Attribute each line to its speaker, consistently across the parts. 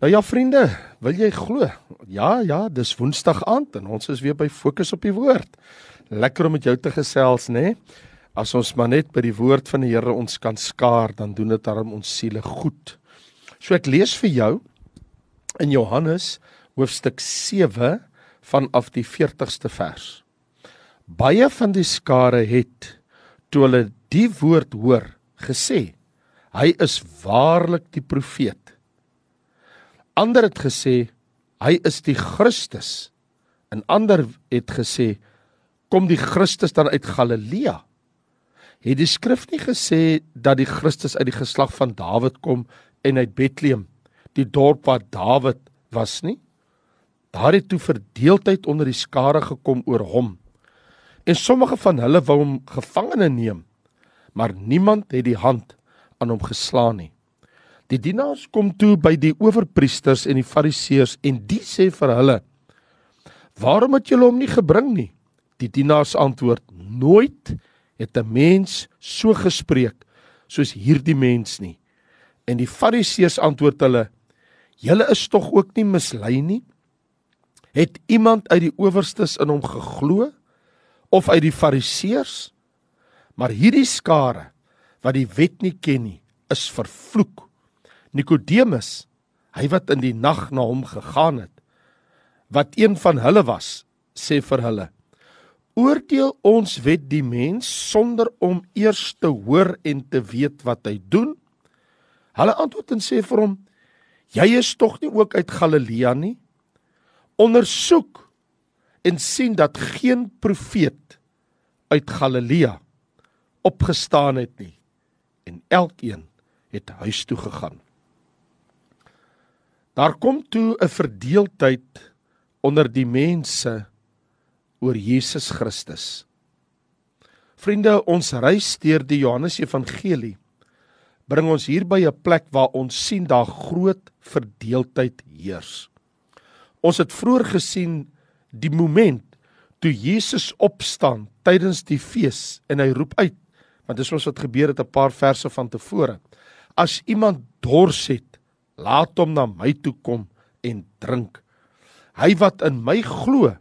Speaker 1: Nou ja vriende, wil jy glo? Ja, ja, dis Woensdag aand en ons is weer by Fokus op die Woord. Lekker om met jou te gesels, né? Nee? As ons maar net by die woord van die Here ons kan skaar, dan doen dit aan ons siele goed. So ek lees vir jou in Johannes hoofstuk 7 vanaf die 40ste vers. Baie van die skare het toe hulle die woord hoor gesê: Hy is waarlik die profeet. Ander het gesê hy is die Christus. En ander het gesê kom die Christus dan uit Galilea? Het die skrif nie gesê dat die Christus uit die geslag van Dawid kom en uit Bethlehem, die dorp waar Dawid was nie? Daar het toe verdeeldheid onder die skare gekom oor hom. En sommige van hulle wou hom gevangene neem, maar niemand het die hand aan hom geslaan nie. Die dienaars kom toe by die owerpriesters en die fariseërs en die sê vir hulle: "Waarom het julle hom nie gebring nie?" Die dienaars antwoord: "Nooit het 'n mens so gespreek soos hierdie mens nie." En die fariseërs antwoord hulle: "Julle is tog ook nie mislei nie? Het iemand uit die owerstes in hom geglo of uit die fariseërs? Maar hierdie skare wat die wet nie ken nie, is vervloek." Nikodemus, hy wat in die nag na hom gegaan het, wat een van hulle was, sê vir hulle: Oordeel ons wet die mens sonder om eers te hoor en te weet wat hy doen? Hulle antwoord en sê vir hom: Jy is tog nie ook uit Galilea nie? Ondersoek en sien dat geen profeet uit Galilea opgestaan het nie en elkeen het huis toe gegaan. Daar kom toe 'n verdeeldheid onder die mense oor Jesus Christus. Vriende, ons reis deur die Johannes Evangelie bring ons hier by 'n plek waar ons sien daar groot verdeeldheid heers. Ons het vroeër gesien die moment toe Jesus opstaan tydens die fees en hy roep uit want dis ons wat gebeur het 'n paar verse van tevore. As iemand dors het, laat hom na my toe kom en drink. Hy wat in my glo,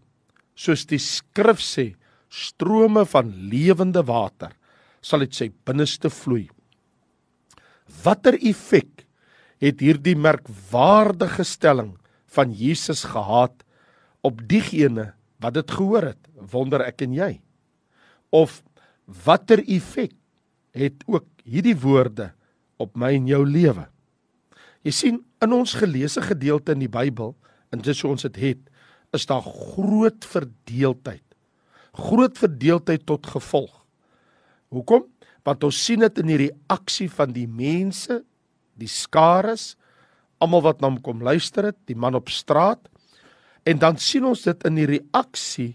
Speaker 1: soos die skrif sê, strome van lewende water sal uit sy binneste vloei. Watter effek het hierdie merkwaardige stelling van Jesus gehad op diegene wat dit gehoor het? Wonder ek en jy. Of watter effek het ook hierdie woorde op my en jou lewe? Jy sien in ons geleesde gedeelte in die Bybel, en dis hoe ons dit het, is daar groot verdeeldheid. Groot verdeeldheid tot gevolg. Hoekom? Want ons sien dit in die reaksie van die mense, die skares, almal wat na hom kom luister het, die man op straat. En dan sien ons dit in die reaksie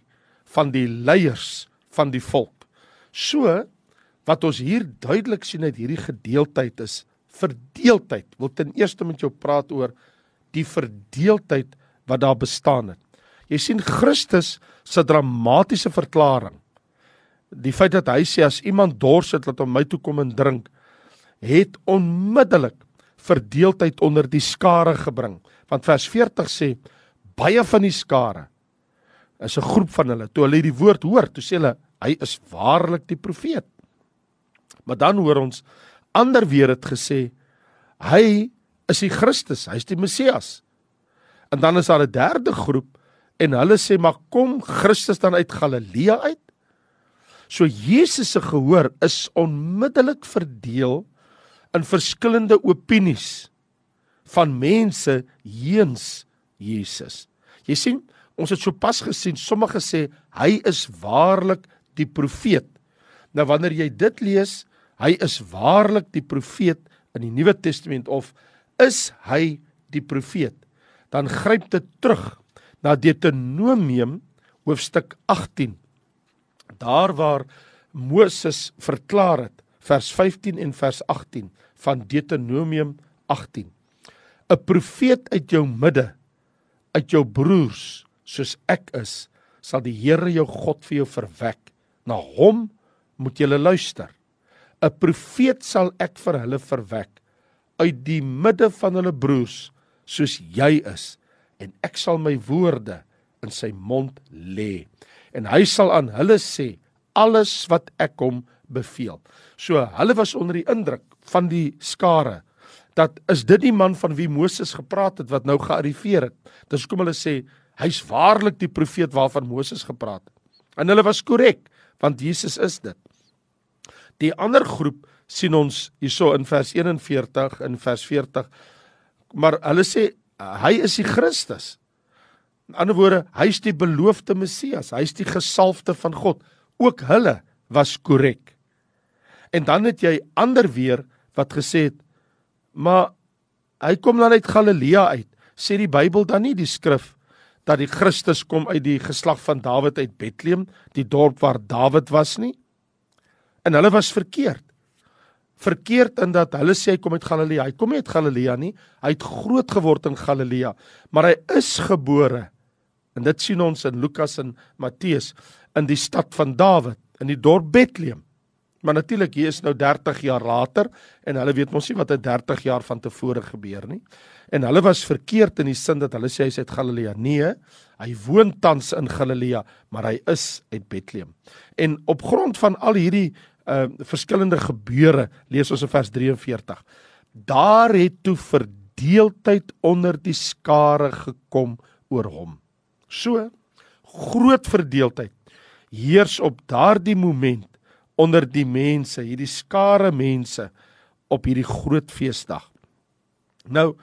Speaker 1: van die leiers van die volk. So wat ons hier duidelik sien uit hierdie gedeeltheid is verdeeldheid. Wil ten eerste met jou praat oor die verdeeldheid wat daar bestaan het. Jy sien Christus se dramatiese verklaring. Die feit dat hy sê as iemand dors het, laat hom my toe kom en drink, het onmiddellik verdeeldheid onder die skare gebring. Want vers 40 sê baie van die skare is 'n groep van hulle. Toe hulle die woord hoor, toe sê hulle hy is waarlik die profeet. Maar dan hoor ons ander weer het gesê hy is die Christus, hy's die Messias. En dan is daar 'n derde groep en hulle sê maar kom Christus dan uit Galilea uit? So Jesus se gehoor is onmiddellik verdeel in verskillende opinies van mense heens Jesus. Jy sien, ons het sopas gesien, sommige sê hy is waarlik die profeet. Nou wanneer jy dit lees, hy is waarlik die profeet in die Nuwe Testament of is hy die profeet? Dan gryp dit terug na Deuteronomium hoofstuk 18 daar waar Moses verklaar het vers 15 en vers 18 van Deuteronomium 18 'n profeet uit jou midde uit jou broers soos ek is sal die Here jou God vir jou verwek. Na hom moet jy luister 'n profeet sal ek vir hulle verwek uit die midde van hulle broers soos jy is en ek sal my woorde in sy mond lê en hy sal aan hulle sê alles wat ek hom beveel. So hulle was onder die indruk van die skare dat is dit die man van wie Moses gepraat het wat nou gearriveer het. Dis hoekom hulle sê hy's waarlik die profeet waarvan Moses gepraat het. En hulle was korrek want Jesus is dit. Die ander groep sien ons hierso in vers 41 en vers 40 maar hulle sê hy is die Christus. In ander woorde, hy's die beloofde Messias, hy's die gesalfde van God. Ook hulle was korrek. En dan het jy ander weer wat gesê het maar hy kom dan uit Galilea uit. Sê die Bybel dan nie die skrif dat die Christus kom uit die geslag van Dawid uit Bethlehem, die dorp waar Dawid was nie? En hulle was verkeerd. Verkeerd in dat hulle sê hy kom uit Galilea. Hy kom nie uit Galilea nie. Hy het groot geword in Galilea, maar hy is gebore. En dit sien ons in Lukas en Matteus in die stad van Dawid, in die dorp Bethlehem. Maar natuurlik hier is nou 30 jaar later en hulle weet mos nie wat 'n 30 jaar van tevore gebeur nie. En hulle was verkeerd in die sin dat hulle sê hy's uit Galilea. Nee, hy woon tans in Galilea, maar hy is uit Bethlehem. En op grond van al hierdie uh verskillende gebeure, lees ons in vers 43. Daar het toe verdeeldheid onder die skare gekom oor hom. So groot verdeeldheid heers op daardie oomblik onder die mense, hierdie skare mense op hierdie groot feesdag. Nou,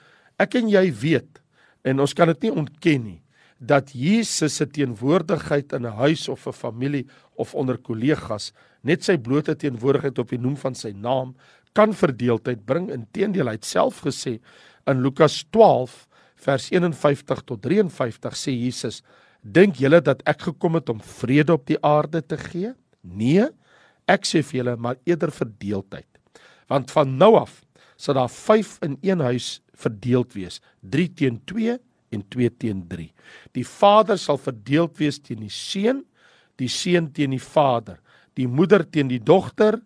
Speaker 1: ek en jy weet en ons kan dit nie ontken nie dat Jesus se teenwoordigheid in 'n huis of 'n familie of onder kollegas, net sy blote teenwoordigheid op die noem van sy naam kan verdeeldheid bring. Inteendeel, hy het self gesê in Lukas 12 vers 51 tot 53 sê Jesus: "Dink julle dat ek gekom het om vrede op die aarde te gee? Nee, Ek sê vir julle maar eerder verdeeldheid. Want van nou af sal daar 5 in een huis verdeeld wees, 3 teen 2 en 2 teen 3. Die vader sal verdeeld wees teen die seun, die seun teen die vader, die moeder teen die dogter,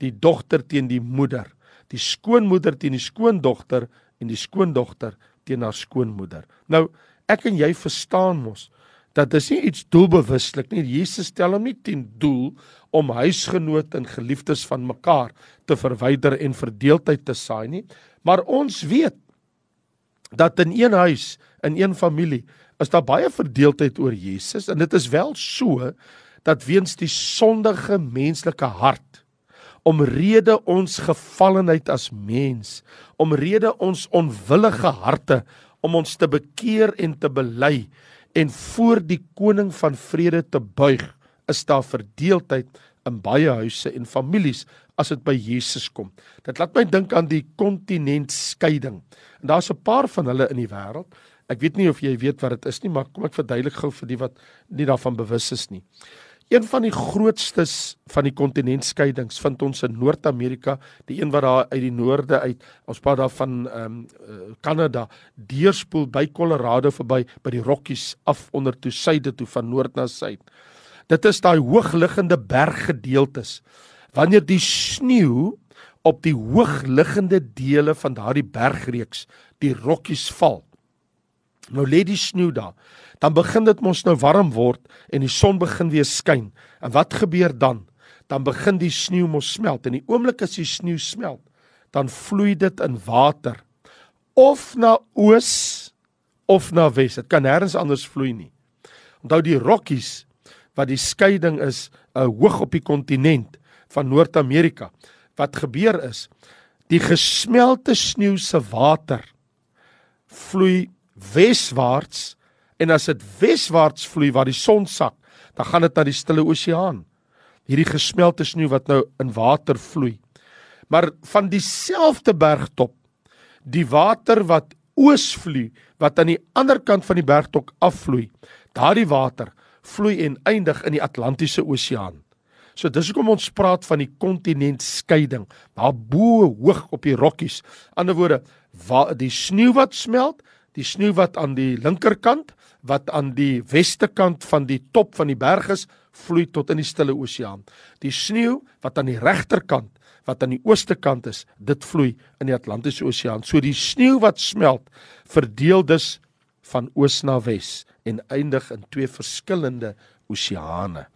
Speaker 1: die dogter teen die moeder, die skoonmoeder teen die skoondogter en die skoondogter teen haar skoonmoeder. Nou, ek en jy verstaan mos dat dis nie iets doelbewuslik nie. Jesus stel hom nie ten doel om huisgenote en geliefdes van mekaar te verwyder en verdeeldheid te saai nie, maar ons weet dat in een huis, in een familie, is daar baie verdeeldheid oor Jesus en dit is wel so dat weens die sondige menslike hart omrede ons gevallenheid as mens, omrede ons onwillige harte om ons te bekeer en te bely en voor die koning van vrede te buig, is daar verdeeldheid in baie huise en families as dit by Jesus kom. Dit laat my dink aan die kontinentskeiding. En daar's 'n paar van hulle in die wêreld. Ek weet nie of jy weet wat dit is nie, maar kom ek verduidelik gou vir die wat nie daarvan bewus is nie. Een van die grootstes van die kontinentskeidings vind ons in Noord-Amerika, die een wat daar uit die noorde uit, ons praat daar van ehm um, Kanada, deurspoel by Colorado verby by die Rockies af onder toe suide toe van noord na suid. Dit is daai hoogliggende berggedeeltes. Wanneer die sneeu op die hoogliggende dele van daardie bergreeks, die Rockies val. Nou lê die sneeu daar dan begin dit mos nou warm word en die son begin weer skyn. En wat gebeur dan? Dan begin die sneeu mos smelt en die oomblik as die sneeu smelt, dan vloei dit in water of na oos of na wes. Dit kan nêrens anders vloei nie. Onthou die Rockies wat die skeiding is uh, hoog op die kontinent van Noord-Amerika. Wat gebeur is die gesmelte sneeu se water vloei weswaarts en as dit weswaarts vloei waar die son sak, dan gaan dit na die stille oseaan. Hierdie gesmelte sneeu wat nou in water vloei. Maar van dieselfde bergtop, die water wat oos vloei, wat aan die ander kant van die bergtop afvloei, daardie water vloei en eindig in die Atlantiese Oseaan. So dis hoekom ons praat van die kontinentskeiding, daar bo hoog op die Rockies. Anderswoorde, die sneeu wat smelt, die sneeu wat aan die linkerkant wat aan die weste kant van die top van die berg is, vloei tot in die stille oseaan. Die sneeu wat aan die regterkant wat aan die ooste kant is, dit vloei in die Atlantiese Oseaan. So die sneeu wat smelt, verdeel dus van oos na wes en eindig in twee verskillende oseane.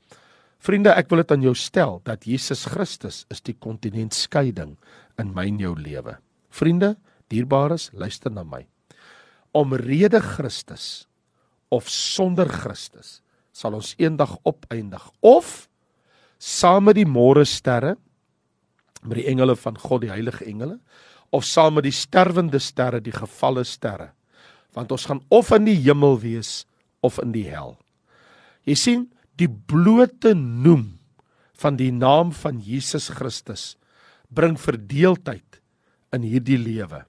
Speaker 1: Vriende, ek wil dit aan jou stel dat Jesus Christus is die kontinentskeiding in my en jou lewe. Vriende, dierbares, luister na my. Omrede Christus of sonder Christus sal ons eendag opeindig. Of saam met die môre sterre met die engele van God die heilige engele of saam met die sterwende sterre die gefalle sterre. Want ons gaan of in die hemel wees of in die hel. Jy sien die blote noem van die naam van Jesus Christus bring verdeeldheid in hierdie lewe.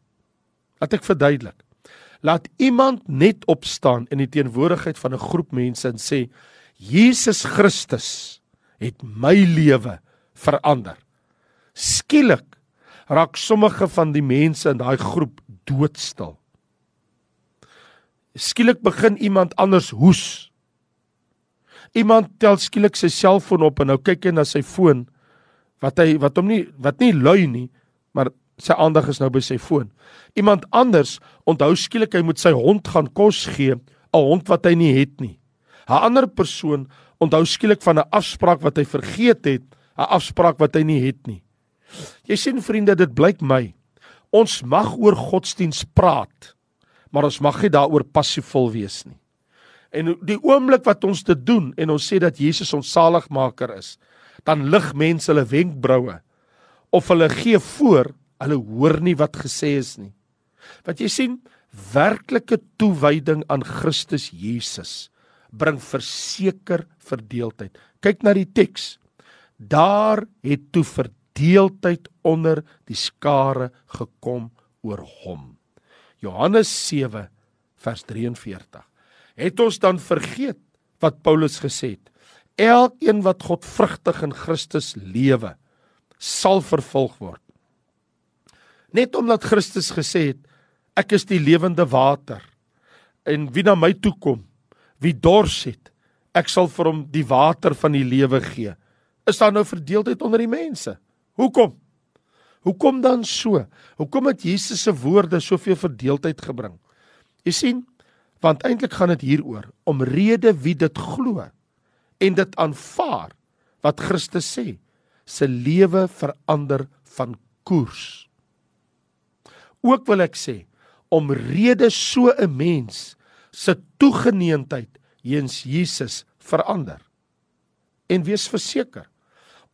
Speaker 1: Laat ek verduidelik laat iemand net opstaan in die teenwoordigheid van 'n groep mense en sê Jesus Christus het my lewe verander. Skielik raak sommige van die mense in daai groep doodstil. Skielik begin iemand anders hoes. Iemand tel skielik sy selfoon op en nou kyk hy na sy foon wat hy wat hom nie wat nie lui nie, maar sy aandag is nou by sy foon. Iemand anders onthou skielik hy moet sy hond gaan kos gee, 'n hond wat hy nie het nie. 'n Ander persoon onthou skielik van 'n afspraak wat hy vergeet het, 'n afspraak wat hy nie het nie. Jy sien vriende, dit blyk my. Ons mag oor godsdiens praat, maar ons mag nie daaroor passiefvol wees nie. En die oomblik wat ons dit doen en ons sê dat Jesus ons saligmaker is, dan lig mense hulle wenkbroue of hulle gee voor, hulle hoor nie wat gesê is nie. Wat jy sien, werklike toewyding aan Christus Jesus bring verseker verdeeldheid. Kyk na die teks. Daar het toe verdeeldheid onder die skare gekom oor hom. Johannes 7 vers 43. Het ons dan vergeet wat Paulus gesê het? Elkeen wat godvrugtig in Christus lewe, sal vervolg word. Net omdat Christus gesê het, ek is die lewende water en wie na my toe kom, wie dors het, ek sal vir hom die water van die lewe gee. Is daar nou verdeeldheid onder die mense? Hoekom? Hoekom dan so? Hoekom het Jesus se woorde soveel verdeeldheid gebring? Jy sien, want eintlik gaan dit hieroor om rede wie dit glo en dit aanvaar wat Christus sê, se lewe verander van koers. Ook wil ek sê om rede so 'n mens se toegeneentheid heens Jesus verander. En wees verseker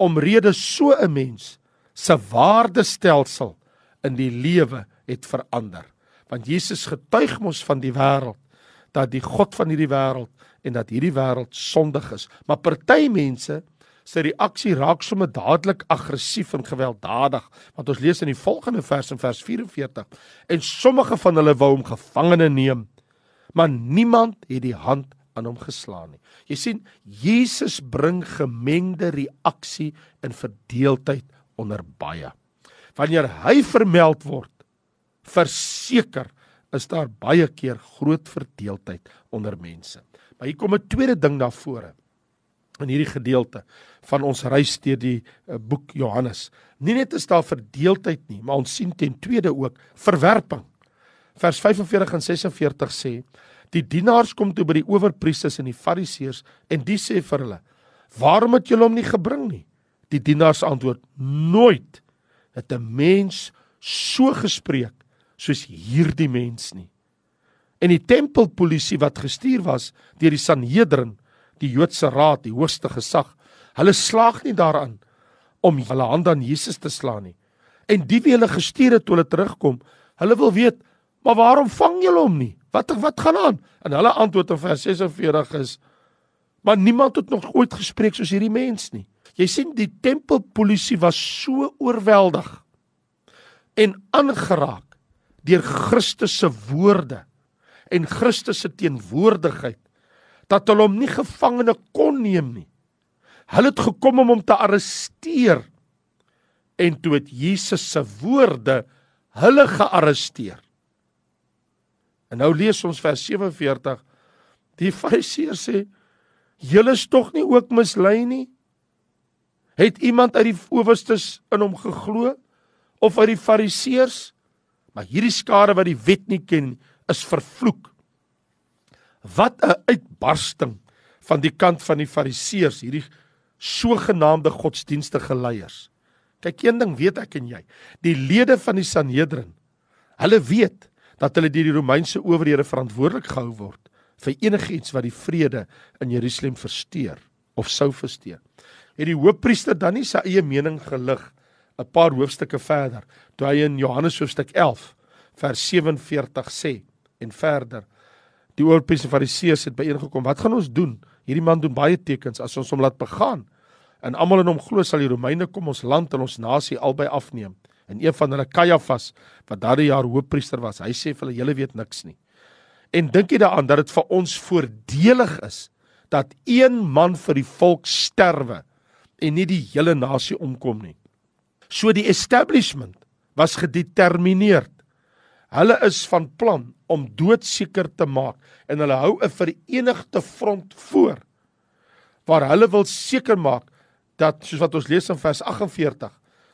Speaker 1: omrede so 'n mens se waardestelsel in die lewe het verander. Want Jesus getuig mos van die wêreld dat die God van hierdie wêreld en dat hierdie wêreld sondig is. Maar party mense se reaksie raak sommer dadelik aggressief en gewelddadig want ons lees in die volgende vers in vers 44 en sommige van hulle wou hom gevangene neem maar niemand het die hand aan hom geslaan nie. Jy sien, Jesus bring gemengde reaksie en verdeeldheid onder baie. Wanneer hy vermeld word, verseker is daar baie keer groot verdeeldheid onder mense. Maar hier kom 'n tweede ding na vore in hierdie gedeelte van ons reis deur die uh, boek Johannes. Nie net is daar verdeeldheid nie, maar ons sien ten tweede ook verwerping. Vers 45 en 46 sê: Die dienaars kom toe by die owerpriesters en die fariseërs en die sê vir hulle: "Waarom het julle hom nie gebring nie?" Die dienaars antwoord: "Nooit het 'n mens so gespreek soos hierdie mens nie." En die tempelpolisie wat gestuur was deur die Sanhedrin, die Joodse raad, die hoogste gesag, hulle slaag nie daaraan om hulle hand aan Jesus te slaan nie. En die wie hulle gestuur het toe hulle terugkom, hulle wil weet, "Maar waarom vang julle hom nie?" Wat wat gaan aan? En hulle antwoord in vers 46 is: Maar niemand het nog ooit gespreek soos hierdie mens nie. Jy sien die tempelpolisie was so oorweldig en aangeraak deur Christus se woorde en Christus se teenwoordigheid dat hulle hom nie gevangene kon neem nie. Hulle het gekom om hom te arresteer en toe het Jesus se woorde hulle gearresteer. En nou lees ons vers 47. Die Fariseer sê: "Julle is tog nie ook mislei nie? Het iemand uit die owerstes in hom geglo of uit die fariseërs? Maar hierdie skare wat die wet nie ken, is vervloek. Wat 'n uitbarsting van die kant van die fariseërs, hierdie sogenaamde godsdienstige leiers. Kyk, een ding weet ek en jy, die lede van die Sanhedrin, hulle weet dat hulle deur die Romeinse owerhede verantwoordelik gehou word vir enigiets wat die vrede in Jerusalem versteur of sou versteur. Het die hoofpriester dan nie sy eie mening gelig 'n paar hoofstukke verder toe hy in Johannes hoofstuk 11 vers 47 sê en verder die oorpriester fariseërs het byeengekom. Wat gaan ons doen? Hierdie man doen baie tekens. As ons hom laat begaan en almal in hom glo sal die Romeine kom ons land en ons nasie albei afneem. En een van hulle Kajafas wat daardie jaar hoofpriester was hy sê vir hulle julle weet niks nie. En dink jy daaraan dat dit vir ons voordelig is dat een man vir die volk sterwe en nie die hele nasie omkom nie? So die establishment was gedetermineerd. Hulle is van plan om doodseker te maak en hulle hou 'n verenigde front voor waar hulle wil seker maak dat soos wat ons lees in vers 48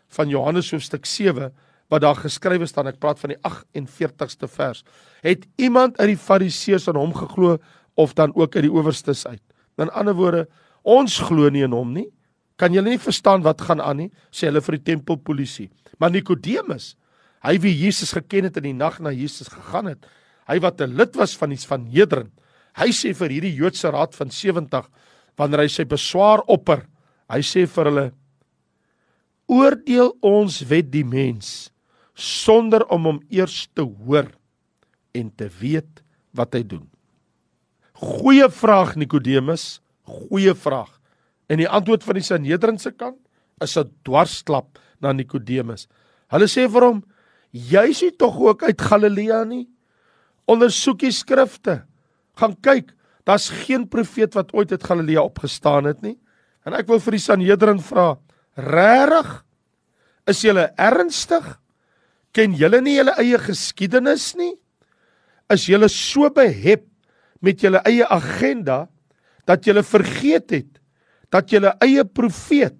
Speaker 1: van Johannes hoofstuk 7 wat daar geskrywe staan ek praat van die 48ste vers het iemand uit die fariseërs aan hom geglo of dan ook uit die owerstes uit. In ander woorde ons glo nie in hom nie Kan julle nie verstaan wat gaan aan nie? sê hulle vir die tempelpolisie. Maar Nikodemus, hy wie Jesus geken het in die nag na Jesus gegaan het, hy wat 'n lid was van die van Hedrin, hy sê vir hierdie Joodse raad van 70 wanneer hy sy beswaar opper, hy sê vir hulle: Oordeel ons wet die mens sonder om hom eers te hoor en te weet wat hy doen. Goeie vraag Nikodemus, goeie vraag. En die antwoord van die Sanhedrin se kant is 'n dwarsklap na Nikodemus. Hulle sê vir hom: "Jy's nie tog ook uit Galilea nie? Ondersoek die skrifte. Gaan kyk, daar's geen profeet wat ooit uit Galilea opgestaan het nie." En ek wil vir die Sanhedrin vra: "Regtig? Is julle ernstig? Ken julle nie julle eie geskiedenis nie? Is julle so behep met julle eie agenda dat julle vergeet het dat julle eie profeet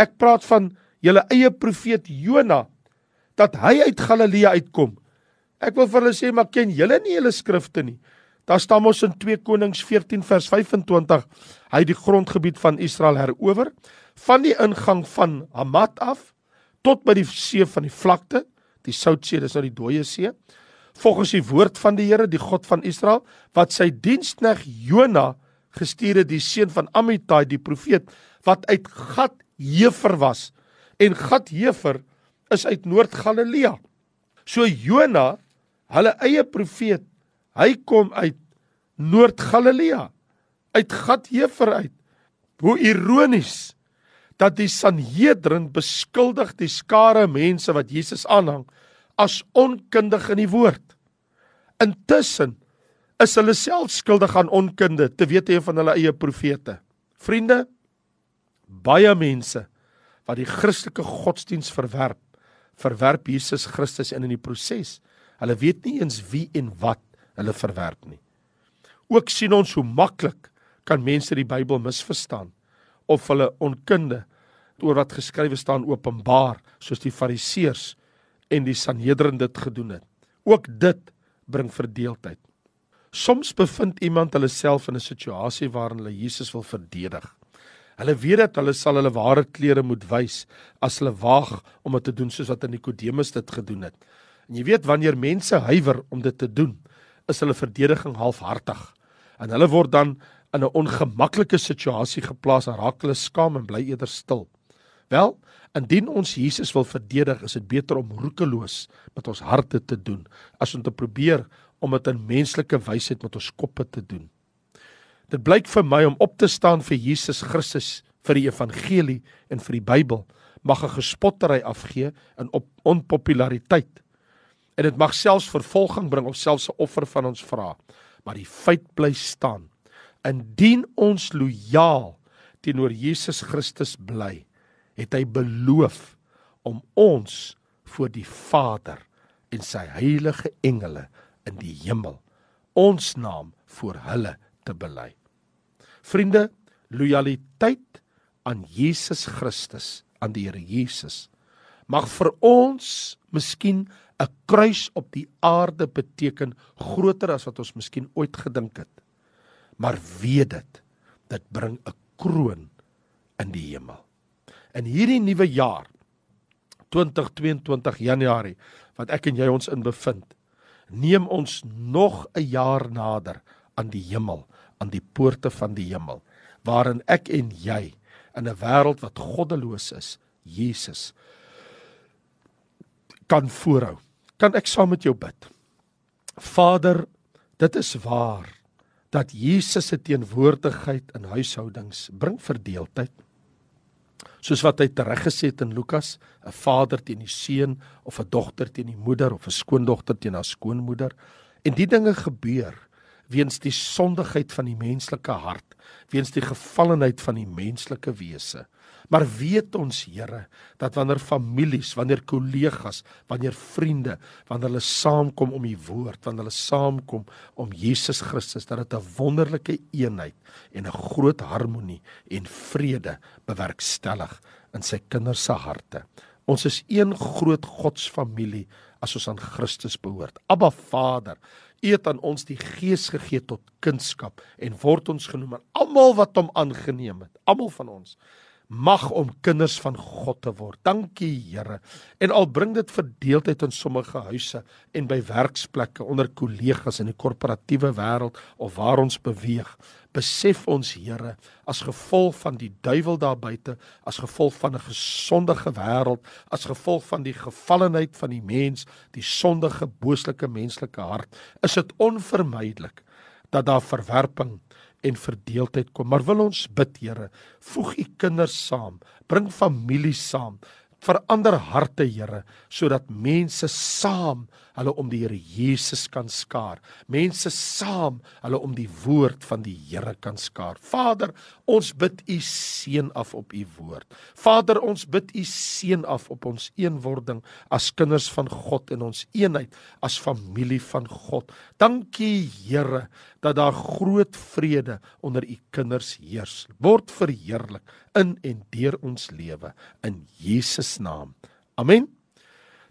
Speaker 1: ek praat van julle eie profeet Jona dat hy uit Galilea uitkom. Ek wil vir hulle sê maar ken julle nie julle skrifte nie. Daar staan mos in 2 Konings 14 vers 25 hy die grondgebied van Israel herower van die ingang van Hamat af tot by die see van die vlakte, die Soutsee, dis nou die dooie see. Volgens die woord van die Here, die God van Israel, wat sy dienskneg Jona gestuur het die seun van Amittai die profeet wat uit Gat Hefer was en Gat Hefer is uit Noord-Galilea. So Jona, hulle eie profeet, hy kom uit Noord-Galilea, uit Gat Hefer uit. Hoe ironies dat die Sanhedrin beskuldig die skare mense wat Jesus aanhang as onkundig in die woord. Intussen is hulle self skuldig aan onkunde te wete van hulle eie profete. Vriende, baie mense wat die Christelike godsdiens verwerp, verwerp Jesus Christus in in die proses. Hulle weet nie eens wie en wat hulle verwerp nie. Ook sien ons hoe maklik kan mense die Bybel misverstaan of hulle onkunde oor wat geskrywe staan openbaar soos die Fariseërs en die Sanhedrin dit gedoen het. Ook dit bring verdeeldheid. Soms bevind iemand hulle self in 'n situasie waarin hulle Jesus wil verdedig. Hulle weet dat hulle sal hulle ware klere moet wys as hulle waag om dit te doen soos wat Nikodemus dit gedoen het. En jy weet wanneer mense huiwer om dit te doen, is hulle verdediging halfhartig. En hulle word dan in 'n ongemaklike situasie geplaas en raak hulle skaam en bly eerder stil. Wel, indien ons Jesus wil verdedig, is dit beter om roekeloos met ons harte te doen as om te probeer om dit in menslike wysheid met ons koppe te doen. Dit blyk vir my om op te staan vir Jesus Christus, vir die evangelie en vir die Bybel mag 'n gespottery afgee in op onpopulariteit. En dit mag selfs vervolging bring of selfs 'n offer van ons vra. Maar die feit bly staan. Indien ons lojaal teenoor Jesus Christus bly, het hy beloof om ons voor die Vader en sy heilige engele in die hemel ons naam voor hulle te bely. Vriende, lojaliteit aan Jesus Christus, aan die Here Jesus, mag vir ons miskien 'n kruis op die aarde beteken groter as wat ons miskien ooit gedink het. Maar weet dit, dit bring 'n kroon in die hemel. In hierdie nuwe jaar 2022 Januarie wat ek en jy ons in bevind, neem ons nog 'n jaar nader aan die hemel, aan die poorte van die hemel, waarin ek en jy in 'n wêreld wat goddeloos is, Jesus kan voorhou. Kan ek saam met jou bid? Vader, dit is waar dat Jesus se teenwoordigheid in huishoudings bring verdeeldheid. Soos wat hy tereggesê het in Lukas, 'n vader teen die seun of 'n dogter teen die moeder of 'n skoondogter teen haar skoonmoeder. En die dinge gebeur weens die sondigheid van die menslike hart, weens die gevallenheid van die menslike wese. Maar weet ons Here dat wanneer families, wanneer kollegas, wanneer vriende, wanneer hulle saamkom om u woord, wanneer hulle saamkom om Jesus Christus, dat dit 'n wonderlike eenheid en 'n groot harmonie en vrede bewerkstellig in sy kinders se harte. Ons is een groot Godsfamilie as ons aan Christus behoort. Abba Vader, U het aan ons die Gees gegee tot kunskap en word ons genoem almal wat hom aangeneem het, almal van ons mag om kinders van God te word. Dankie Here. En al bring dit verdeeldheid in sommige huise en by werksplekke onder kollegas in die korporatiewe wêreld of waar ons beweeg, besef ons Here as gevolg van die duiwel daar buite, as gevolg van 'n gesondige wêreld, as gevolg van die gevallenheid van die mens, die sondige booslike menslike hart, is dit onvermydelik dat daar verwerping en verdeeldheid kom. Maar wil ons bid, Here, voeg u kinders saam, bring families saam, verander harte, Here, sodat mense saam hulle om die Here Jesus kan skaar. Mense saam hulle om die woord van die Here kan skaar. Vader, ons bid u seën af op u woord. Vader, ons bid u seën af op ons eenwording as kinders van God en ons eenheid as familie van God. Dankie, Here, dat daar groot vrede onder u kinders heers. Word verheerlik in en deur ons lewe in Jesus naam. Amen.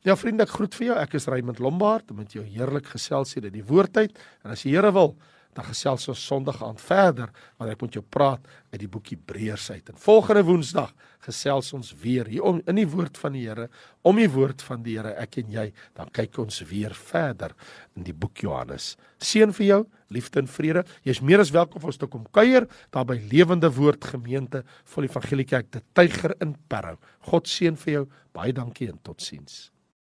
Speaker 1: Ja vriende, ek groet vir jou. Ek is Raymond Lombard met jou heerlik gesels hier in die woordtyd. En as die Here wil, dan gesels ons Sondag aand verder want ek moet jou praat uit die boek Hebreërs uit. En volgende Woensdag gesels ons weer hier om in die woord van die Here, om die woord van die Here, ek en jy, dan kyk ons weer verder in die boek Johannes. Seën vir jou, liefde en vrede. Jy's meer as welkom om ons te kom kuier daar by Lewende Woord Gemeente van die Evangelie Kerk, die Tyger in Parow. God seën vir jou. Baie dankie en totsiens.